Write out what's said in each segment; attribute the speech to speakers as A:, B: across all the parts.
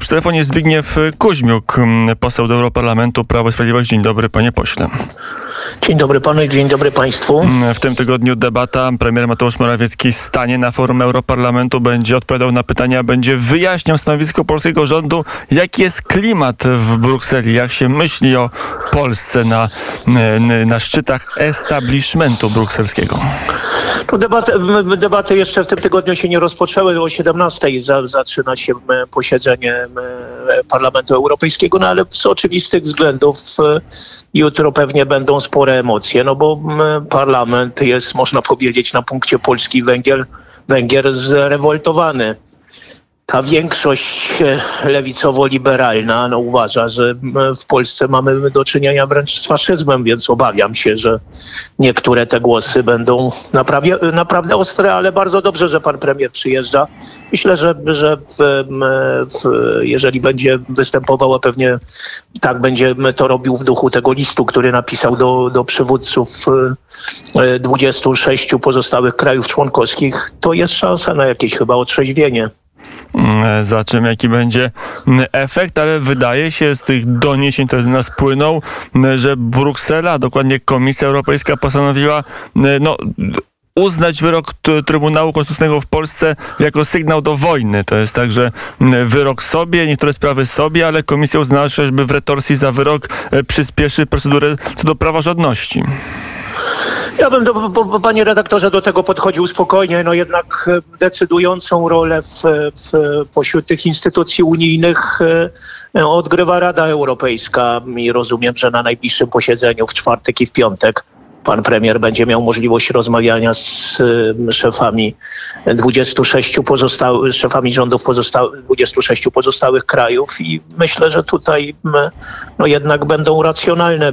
A: Przy telefonie Zbigniew Kuźmiuk, poseł do Europarlamentu Prawo i Sprawiedliwość. Dzień dobry, panie pośle.
B: Dzień dobry panu i dzień dobry państwu.
A: W tym tygodniu debata. Premier Mateusz Morawiecki stanie na forum Europarlamentu, będzie odpowiadał na pytania, będzie wyjaśniał stanowisko polskiego rządu. Jaki jest klimat w Brukseli? Jak się myśli o Polsce na, na szczytach establishmentu brukselskiego?
B: No debaty, debaty jeszcze w tym tygodniu się nie rozpoczęły. O 17 zaczyna się posiedzenie Parlamentu Europejskiego, no ale z oczywistych względów e, jutro pewnie będą spore emocje, no bo parlament jest, można powiedzieć, na punkcie Polski Węgier, Węgier zrewoltowany ta większość e, lewicowo-liberalna no, uważa, że w Polsce mamy do czynienia wręcz z faszyzmem, więc obawiam się, że niektóre te głosy będą naprawdę, naprawdę ostre, ale bardzo dobrze, że pan premier przyjeżdża. Myślę, że, że w, w, jeżeli będzie występował, a pewnie tak będzie to robił w duchu tego listu, który napisał do, do przywódców 26 e, pozostałych krajów członkowskich, to jest szansa na jakieś chyba otrzeźwienie.
A: Mm, Zobaczymy, jaki będzie mm, efekt, ale wydaje się z tych doniesień, które do nas płyną, mm, że Bruksela, dokładnie Komisja Europejska postanowiła no, uznać wyrok Trybunału Konstytucyjnego w Polsce jako sygnał do wojny. To jest tak, że wyrok sobie, niektóre sprawy sobie, ale komisja uznała, że w retorsji za wyrok e, przyspieszy procedurę co do praworządności.
B: Ja bym, do, panie redaktorze, do tego podchodził spokojnie. No jednak e, decydującą rolę w, w, pośród tych instytucji unijnych e, odgrywa Rada Europejska i rozumiem, że na najbliższym posiedzeniu w czwartek i w piątek pan premier będzie miał możliwość rozmawiania z szefami 26 pozostałych, szefami rządów pozostałych, 26 pozostałych krajów i myślę, że tutaj no jednak będą racjonalne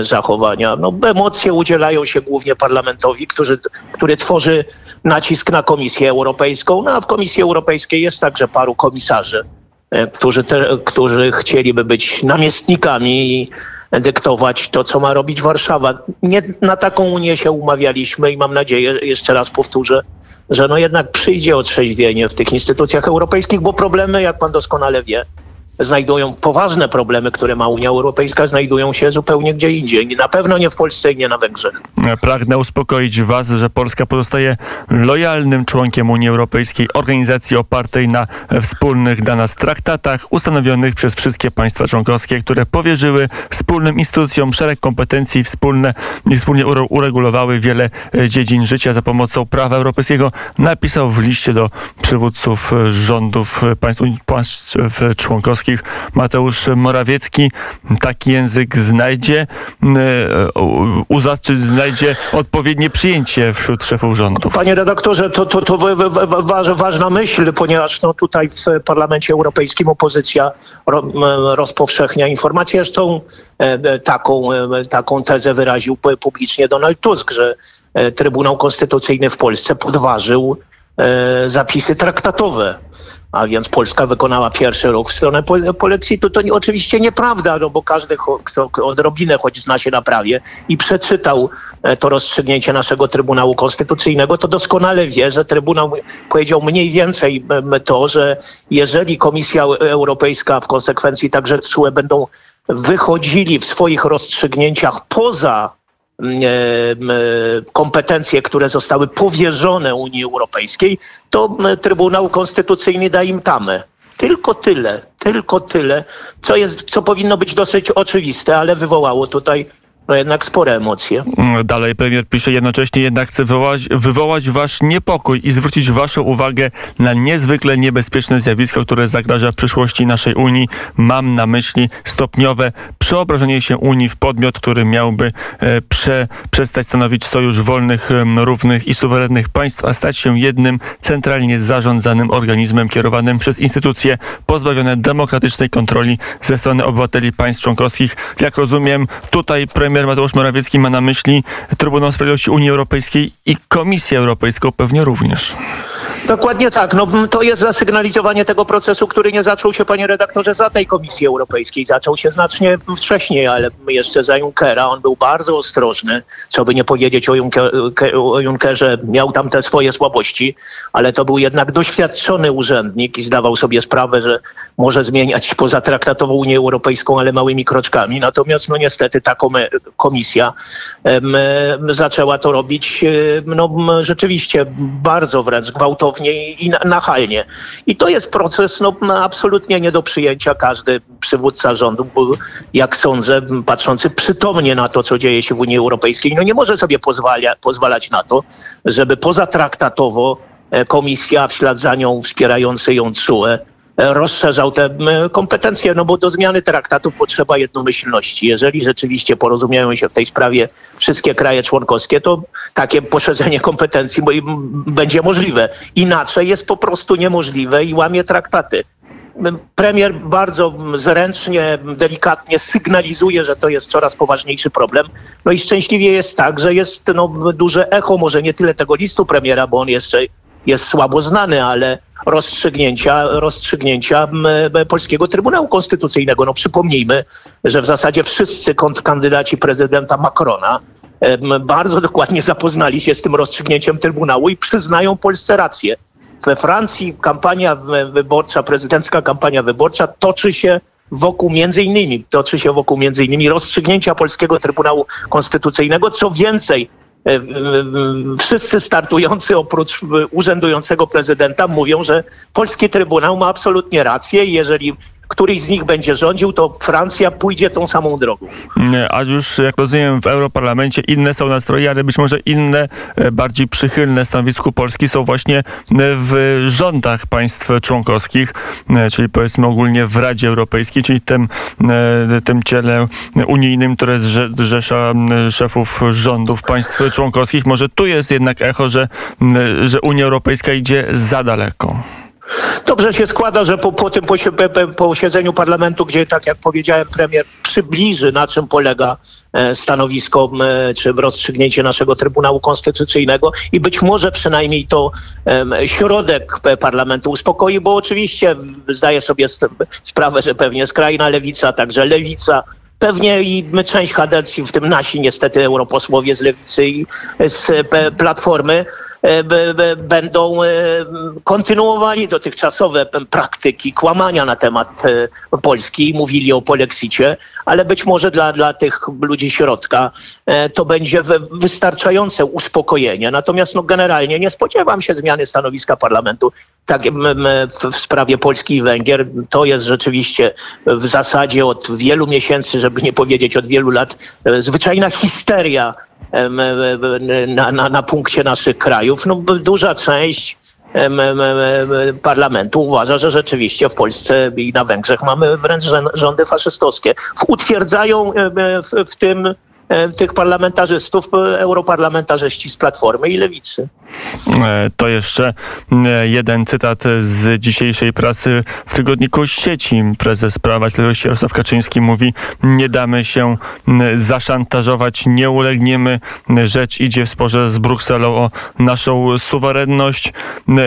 B: zachowania. No, emocje udzielają się głównie parlamentowi, który, który tworzy nacisk na Komisję Europejską, no a w Komisji Europejskiej jest także paru komisarzy, e, którzy, te, którzy chcieliby być namiestnikami dyktować to, co ma robić Warszawa. Nie na taką Unię się umawialiśmy i mam nadzieję, jeszcze raz powtórzę, że no jednak przyjdzie otrzeźwienie w tych instytucjach europejskich, bo problemy, jak pan doskonale wie, znajdują poważne problemy, które ma Unia Europejska, znajdują się zupełnie gdzie indziej. Na pewno nie w Polsce i nie na Węgrzech.
A: Pragnę uspokoić Was, że Polska pozostaje lojalnym członkiem Unii Europejskiej, organizacji opartej na wspólnych dla nas traktatach ustanowionych przez wszystkie państwa członkowskie, które powierzyły wspólnym instytucjom szereg kompetencji wspólne wspólnie uregulowały wiele e, dziedzin życia za pomocą prawa europejskiego. Napisał w liście do przywódców e, rządów państw, państw członkowskich Mateusz Morawiecki taki język znajdzie, czy znajdzie odpowiednie przyjęcie wśród szefów rządów?
B: Panie redaktorze, to, to, to ważna myśl, ponieważ no, tutaj w Parlamencie Europejskim opozycja rozpowszechnia informację. Zresztą e, taką, e, taką tezę wyraził publicznie Donald Tusk, że e, Trybunał Konstytucyjny w Polsce podważył zapisy traktatowe a więc Polska wykonała pierwszy ruch w stronę polexitu. To nie, oczywiście nieprawda, no bo każdy, kto odrobinę choć zna się na prawie i przeczytał e, to rozstrzygnięcie naszego Trybunału Konstytucyjnego, to doskonale wie, że Trybunał powiedział mniej więcej to, że jeżeli Komisja Europejska w konsekwencji także TSUE będą wychodzili w swoich rozstrzygnięciach poza kompetencje, które zostały powierzone Unii Europejskiej, to Trybunał Konstytucyjny da im tamę. Tylko tyle, tylko tyle, co, jest, co powinno być dosyć oczywiste, ale wywołało tutaj no jednak spore emocje.
A: Dalej premier pisze, jednocześnie jednak chce wywołać, wywołać wasz niepokój i zwrócić waszą uwagę na niezwykle niebezpieczne zjawisko, które zagraża przyszłości naszej Unii. Mam na myśli stopniowe przeobrażenie się Unii w podmiot, który miałby e, prze, przestać stanowić sojusz wolnych, równych i suwerennych państw, a stać się jednym centralnie zarządzanym organizmem kierowanym przez instytucje pozbawione demokratycznej kontroli ze strony obywateli państw członkowskich. Jak rozumiem, tutaj premier premier Mateusz Morawiecki ma na myśli Trybunał Sprawiedliwości Unii Europejskiej i Komisję Europejską pewnie również.
B: Dokładnie tak. No, to jest zasygnalizowanie tego procesu, który nie zaczął się, panie redaktorze, za tej Komisji Europejskiej. Zaczął się znacznie wcześniej, ale jeszcze za Junckera. On był bardzo ostrożny, co by nie powiedzieć o, Juncker, o Junckerze. Miał tam te swoje słabości, ale to był jednak doświadczony urzędnik i zdawał sobie sprawę, że może zmieniać pozatraktatową Unię Europejską, ale małymi kroczkami. Natomiast no niestety ta komisja em, zaczęła to robić no, rzeczywiście bardzo wręcz gwałtownie i nachalnie. I to jest proces no, absolutnie nie do przyjęcia. Każdy przywódca rządu, jak sądzę, patrzący przytomnie na to, co dzieje się w Unii Europejskiej, no nie może sobie pozwala, pozwalać na to, żeby pozatraktatowo e, komisja, w ślad za nią wspierający ją CUE, rozszerzał te kompetencje, no bo do zmiany traktatu potrzeba jednomyślności. Jeżeli rzeczywiście porozumieją się w tej sprawie wszystkie kraje członkowskie, to takie poszerzenie kompetencji będzie możliwe. Inaczej jest po prostu niemożliwe i łamie traktaty. Premier bardzo zręcznie, delikatnie sygnalizuje, że to jest coraz poważniejszy problem. No i szczęśliwie jest tak, że jest no, duże echo, może nie tyle tego listu premiera, bo on jeszcze jest słabo znany, ale rozstrzygnięcia, rozstrzygnięcia Polskiego Trybunału Konstytucyjnego. No przypomnijmy, że w zasadzie wszyscy kontrkandydaci prezydenta Macrona bardzo dokładnie zapoznali się z tym rozstrzygnięciem Trybunału i przyznają Polsce rację. We Francji kampania wyborcza, prezydencka kampania wyborcza toczy się wokół między innymi, toczy się wokół między innymi rozstrzygnięcia Polskiego Trybunału Konstytucyjnego. Co więcej, E, wszyscy startujący oprócz urzędującego prezydenta mówią, że polski trybunał ma absolutnie rację i jeżeli któryś z nich będzie rządził, to Francja pójdzie tą samą drogą.
A: A już, jak rozumiem, w Europarlamencie inne są nastroje, ale być może inne, e, bardziej przychylne stanowisku Polski są właśnie e, w rządach państw członkowskich, e, czyli powiedzmy ogólnie w Radzie Europejskiej, czyli tym, tym ciele unijnym, które zrzesza szefów rządów państw członkowskich. Może tu jest jednak echo, że, że Unia Europejska idzie za daleko.
B: Dobrze się składa, że po, po tym posiedzeniu parlamentu, gdzie tak jak powiedziałem, premier przybliży na czym polega e, stanowisko czy rozstrzygnięcie naszego Trybunału Konstytucyjnego i być może przynajmniej to środek parlamentu uspokoi, bo oczywiście zdaję sobie sprawę, że pewnie skrajna lewica, także lewica pewnie i część kadencji, w tym nasi niestety europosłowie z lewicy i z Platformy, E, będą e, kontynuowali dotychczasowe praktyki kłamania na temat e, Polski, mówili o polexicie, ale być może dla, dla tych ludzi środka to będzie wystarczające uspokojenie. Natomiast no, generalnie nie spodziewam się zmiany stanowiska parlamentu tak, w sprawie Polski i Węgier. To jest rzeczywiście w zasadzie od wielu miesięcy, żeby nie powiedzieć od wielu lat, zwyczajna histeria na, na, na punkcie naszych krajów. No, duża część parlamentu uważa, że rzeczywiście w Polsce i na Węgrzech mamy wręcz rządy faszystowskie. Utwierdzają w, w tym tych parlamentarzystów, europarlamentarzyści z Platformy i Lewicy.
A: E, to jeszcze e, jeden cytat z dzisiejszej prasy w tygodniku sieci. Prezes Prawa Sprawiedliwości Jarosław Kaczyński mówi, nie damy się zaszantażować, nie ulegniemy. Rzecz idzie w sporze z Brukselą o naszą suwerenność.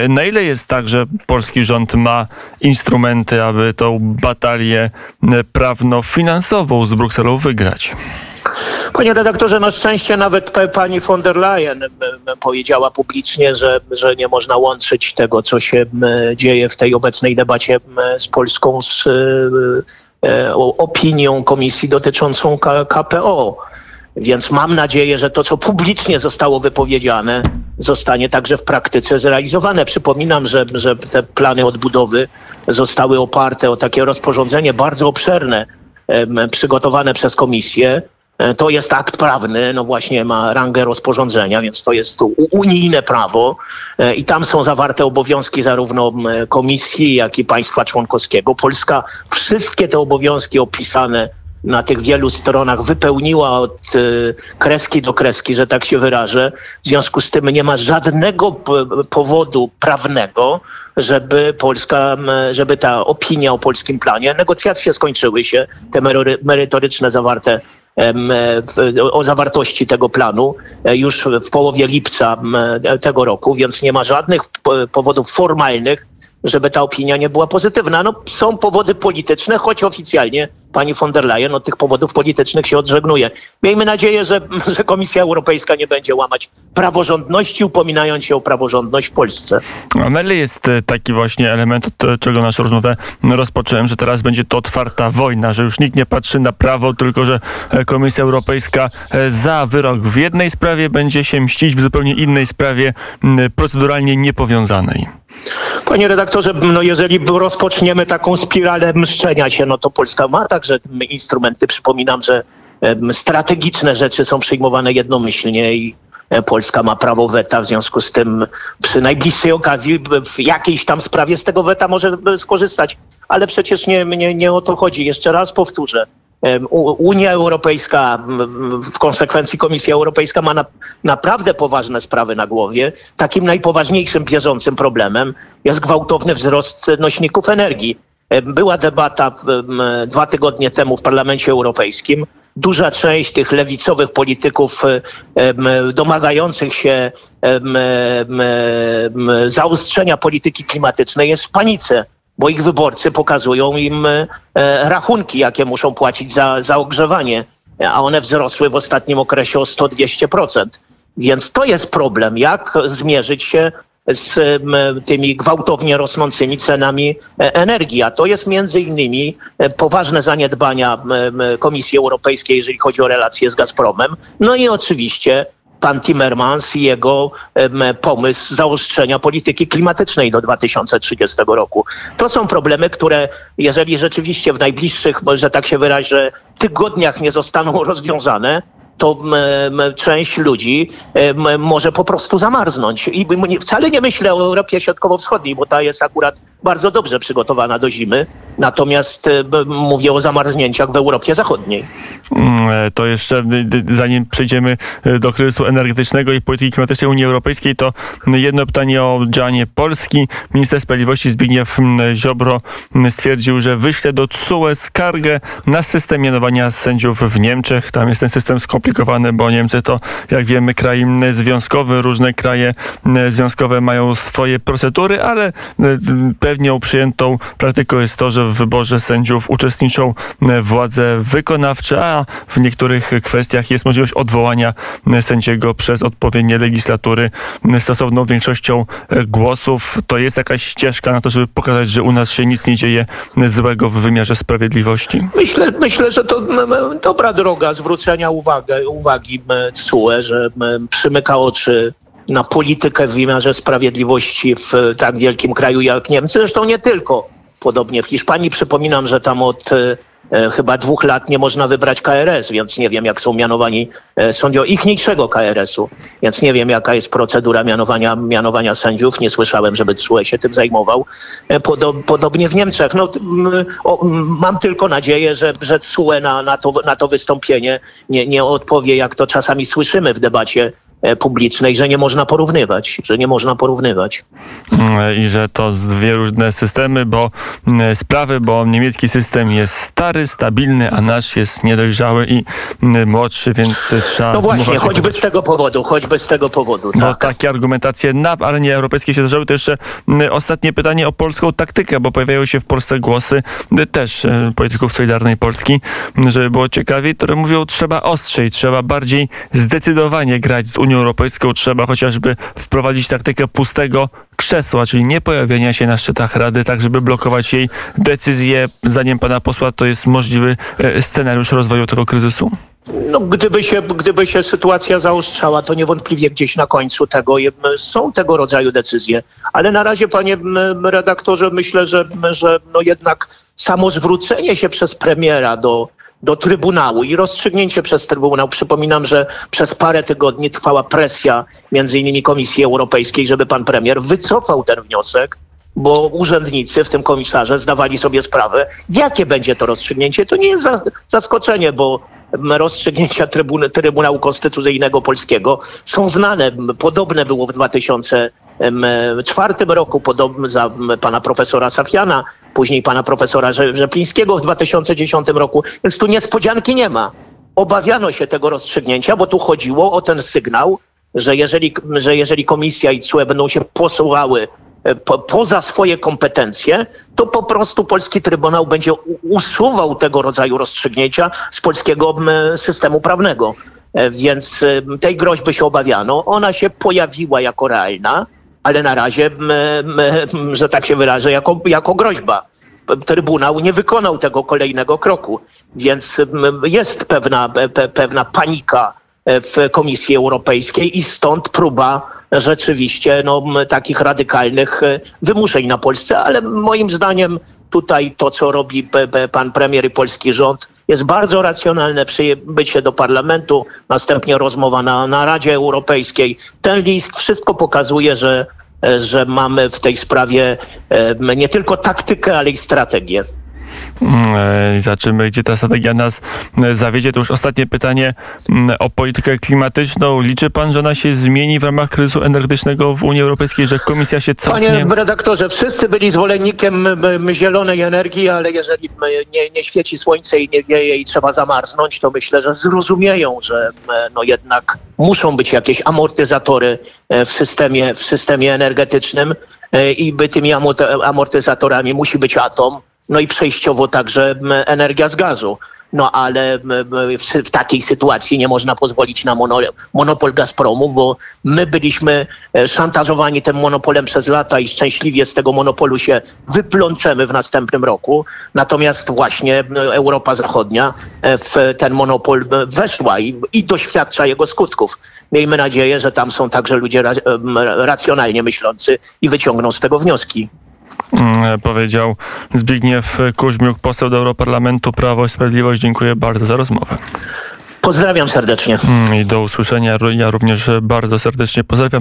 A: Na ile jest tak, że polski rząd ma instrumenty, aby tą batalię prawno-finansową z Brukselą wygrać?
B: Panie redaktorze, na szczęście nawet pani von der Leyen powiedziała publicznie, że, że nie można łączyć tego, co się dzieje w tej obecnej debacie z Polską z e, e, opinią komisji dotyczącą KPO. Więc mam nadzieję, że to, co publicznie zostało wypowiedziane, zostanie także w praktyce zrealizowane. Przypominam, że, że te plany odbudowy zostały oparte o takie rozporządzenie bardzo obszerne, przygotowane przez komisję to jest akt prawny, no właśnie ma rangę rozporządzenia, więc to jest unijne prawo e, i tam są zawarte obowiązki zarówno komisji, jak i państwa członkowskiego. Polska wszystkie te obowiązki opisane na tych wielu stronach wypełniła od e, kreski do kreski, że tak się wyrażę. W związku z tym nie ma żadnego powodu prawnego, żeby Polska, żeby ta opinia o polskim planie, negocjacje skończyły się, te merytoryczne zawarte o zawartości tego planu e, już w połowie lipca e, tego roku, więc nie ma żadnych powodów formalnych, żeby ta opinia nie była pozytywna. No, są powody polityczne, choć oficjalnie pani von der Leyen od tych powodów politycznych się odżegnuje. Miejmy nadzieję, że, że Komisja Europejska nie będzie łamać praworządności, upominając się o praworządność w Polsce.
A: Na ile jest e, taki właśnie element, od e, czego naszą rozmowę rozpocząłem, że teraz będzie to otwarta wojna, że już nikt nie patrzy na prawo, tylko że e, Komisja Europejska e, za wyrok w jednej sprawie będzie się mścić w zupełnie innej sprawie, proceduralnie niepowiązanej.
B: Panie redaktorze, no jeżeli rozpoczniemy taką spiralę mszczenia się, no to Polska ma także instrumenty. Przypominam, że strategiczne rzeczy są przyjmowane jednomyślnie i e, Polska ma prawo weta, w związku z tym przy najbliższej okazji w jakiejś tam sprawie z tego weta może b- skorzystać. Ale przecież nie, nie, nie o to chodzi. Jeszcze raz powtórzę. Unia Europejska, w konsekwencji Komisja Europejska ma na, naprawdę poważne sprawy na głowie. Takim najpoważniejszym bieżącym problemem jest gwałtowny wzrost nośników energii. Była debata dwa tygodnie temu w Parlamencie Europejskim. Duża część tych lewicowych polityków domagających się zaostrzenia polityki klimatycznej jest w panice bo ich wyborcy pokazują im e, rachunki, jakie muszą płacić za, za ogrzewanie, a one wzrosły w ostatnim okresie o 100-200%. Więc to jest problem, jak zmierzyć się z tymi gwałtownie rosnącymi cenami e, energii. A to jest między innymi e, poważne zaniedbania Komisji Europejskiej, jeżeli chodzi o relacje z Gazpromem. No i oczywiście pan Timmermans i jego pomysł zaostrzenia polityki klimatycznej do 2030 roku. To są problemy, które jeżeli rzeczywiście w najbliższych, że tak się wyrażę, tygodniach nie zostaną rozwiązane, to część ludzi może po prostu zamarznąć. I wcale nie myślę o Europie Środkowo-Wschodniej, bo ta jest akurat bardzo dobrze przygotowana do zimy. Natomiast e, mówię o zamarznięciach w Europie Zachodniej.
A: Mm, e, To jeszcze, zanim przejdziemy y, do kryzysu energetycznego i polityki klimatycznej Unii Europejskiej, to jedno pytanie o działanie Polski. Minister Sprawiedliwości Zbigniew Ziobro stwierdził, że wyśle do TSUE skargę na system mianowania sędziów w Niemczech. Tam jest ten system skomplikowany, bo Niemcy to, jak wiemy, kraj związkowy. Różne kraje związkowe mają swoje procedury, ale pewnie przyjętą praktyką jest to, że w wyborze sędziów uczestniczą władze wykonawcze, a w niektórych kwestiach jest możliwość odwołania sędziego przez odpowiednie legislatury stosowną większością głosów. To jest jakaś ścieżka na to, żeby pokazać, że u nas się nic nie dzieje złego w wymiarze sprawiedliwości.
B: Myślę, myślę, że to dobra droga zwrócenia uwagę, uwagi TSUE, że przymyka oczy na politykę w wymiarze sprawiedliwości w tak wielkim kraju jak Niemcy. Zresztą nie tylko. Podobnie w Hiszpanii przypominam, że tam od e, e, chyba dwóch lat nie można wybrać KRS, więc nie wiem, jak są mianowani e, sędziowie ichniejszego KRS-u, więc nie wiem, jaka jest procedura mianowania, mianowania sędziów. Nie słyszałem, żeby TSUE się tym zajmował. Podo- podobnie w Niemczech. No, mam tylko nadzieję, że, że TSUE na, na, to, na to wystąpienie nie, nie odpowie, jak to czasami słyszymy w debacie publicznej, że nie można porównywać, że nie można porównywać.
A: Mm, I że to dwie różne systemy, bo mm, sprawy, bo niemiecki system jest stary, stabilny, a nasz jest niedojrzały i mm, młodszy, więc trzeba...
B: No właśnie, choćby z tego powodu, choćby z tego powodu. Tak.
A: takie argumentacje na arenie europejskiej się zdarzały. To jeszcze ostatnie pytanie o polską taktykę, bo pojawiają się w Polsce głosy y, też y, polityków Solidarnej Polski, żeby było ciekawiej, które mówią, trzeba ostrzej, trzeba bardziej zdecydowanie grać z Unią Europejską, trzeba chociażby wprowadzić taktykę pustego krzesła, czyli nie pojawienia się na szczytach Rady, tak żeby blokować jej decyzje. Zdaniem pana posła to jest możliwy y, scenariusz rozwoju tego kryzysu?
B: No, gdyby, się, gdyby się sytuacja zaostrzała, to niewątpliwie gdzieś na końcu tego są tego rodzaju decyzje. Ale na razie, panie redaktorze, myślę, że, że no jednak samo zwrócenie się przez premiera do, do Trybunału i rozstrzygnięcie przez Trybunał. Przypominam, że przez parę tygodni trwała presja między innymi Komisji Europejskiej, żeby pan premier wycofał ten wniosek bo urzędnicy, w tym komisarze, zdawali sobie sprawę, jakie będzie to rozstrzygnięcie. To nie jest za, zaskoczenie, bo rozstrzygnięcia Trybun Trybunału Konstytucyjnego Polskiego są znane. Podobne było w 2004 roku, podobne za pana profesora Safiana, później pana profesora Rze- Rzeplińskiego w 2010 roku, więc tu niespodzianki nie ma. obawiano się tego rozstrzygnięcia, bo tu chodziło o ten sygnał, że jeżeli, że jeżeli komisja i CUE będą się posuwały e, po, poza swoje kompetencje, to po prostu polski Trybunał będzie usuwał tego rodzaju rozstrzygnięcia z polskiego systemu prawnego. E, Więc e, tej groźby się obawiano. Ona się pojawiła jako realna, ale na razie, że tak się wyrażę, jako, jako groźba. Trybunał nie wykonał tego kolejnego kroku, więc jest pewna, pe, pe- pewna panika e, w Komisji Europejskiej i stąd próba rzeczywiście no, takich radykalnych e, wymuszeń na Polsce, ale moim zdaniem tutaj to, co robi pan premier i polski rząd, jest bardzo racjonalne przybycie do parlamentu, następnie rozmowa na, na Radzie Europejskiej. Ten list wszystko pokazuje, że, e, że mamy w tej sprawie e, nie tylko taktykę, ale i strategię.
A: E, Zobaczymy, gdzie ta strategia nas e, zawiedzie. To już ostatnie pytanie mm, o politykę klimatyczną. Liczy pan, że ona się zmieni w ramach kryzysu energetycznego w Unii Europejskiej, że komisja się cofnie?
B: Panie redaktorze, wszyscy byli zwolennikiem zielonej energii, ale jeżeli nie, nie świeci słońce i nie wieje i trzeba zamarznąć, to myślę, że zrozumieją, że no jednak muszą być jakieś amortyzatory e, w systemie, w systemie energetycznym i by tymi amorty- amortyzatorami musi być atom, no i przejściowo także m, energia z gazu. No ale m, m, w, takiej sytuacji nie można pozwolić na mono, monopol Gazpromu, bo my byliśmy e, szantażowani tym monopolem przez lata i szczęśliwie z tego monopolu się wyplączemy w następnym roku. Natomiast właśnie Europa Zachodnia e, w ten monopol m, weszła i, i doświadcza jego skutków. Miejmy nadzieję, że tam są także ludzie racjonalnie myślący i wyciągną z tego wnioski.
A: Mm, Powiedział Zbigniew Kuźmiuk, poseł do Europarlamentu Prawo i Sprawiedliwość. Dziękuję bardzo za rozmowę.
B: Pozdrawiam serdecznie.
A: Mm, I do usłyszenia. Ja również bardzo serdecznie pozdrawiam.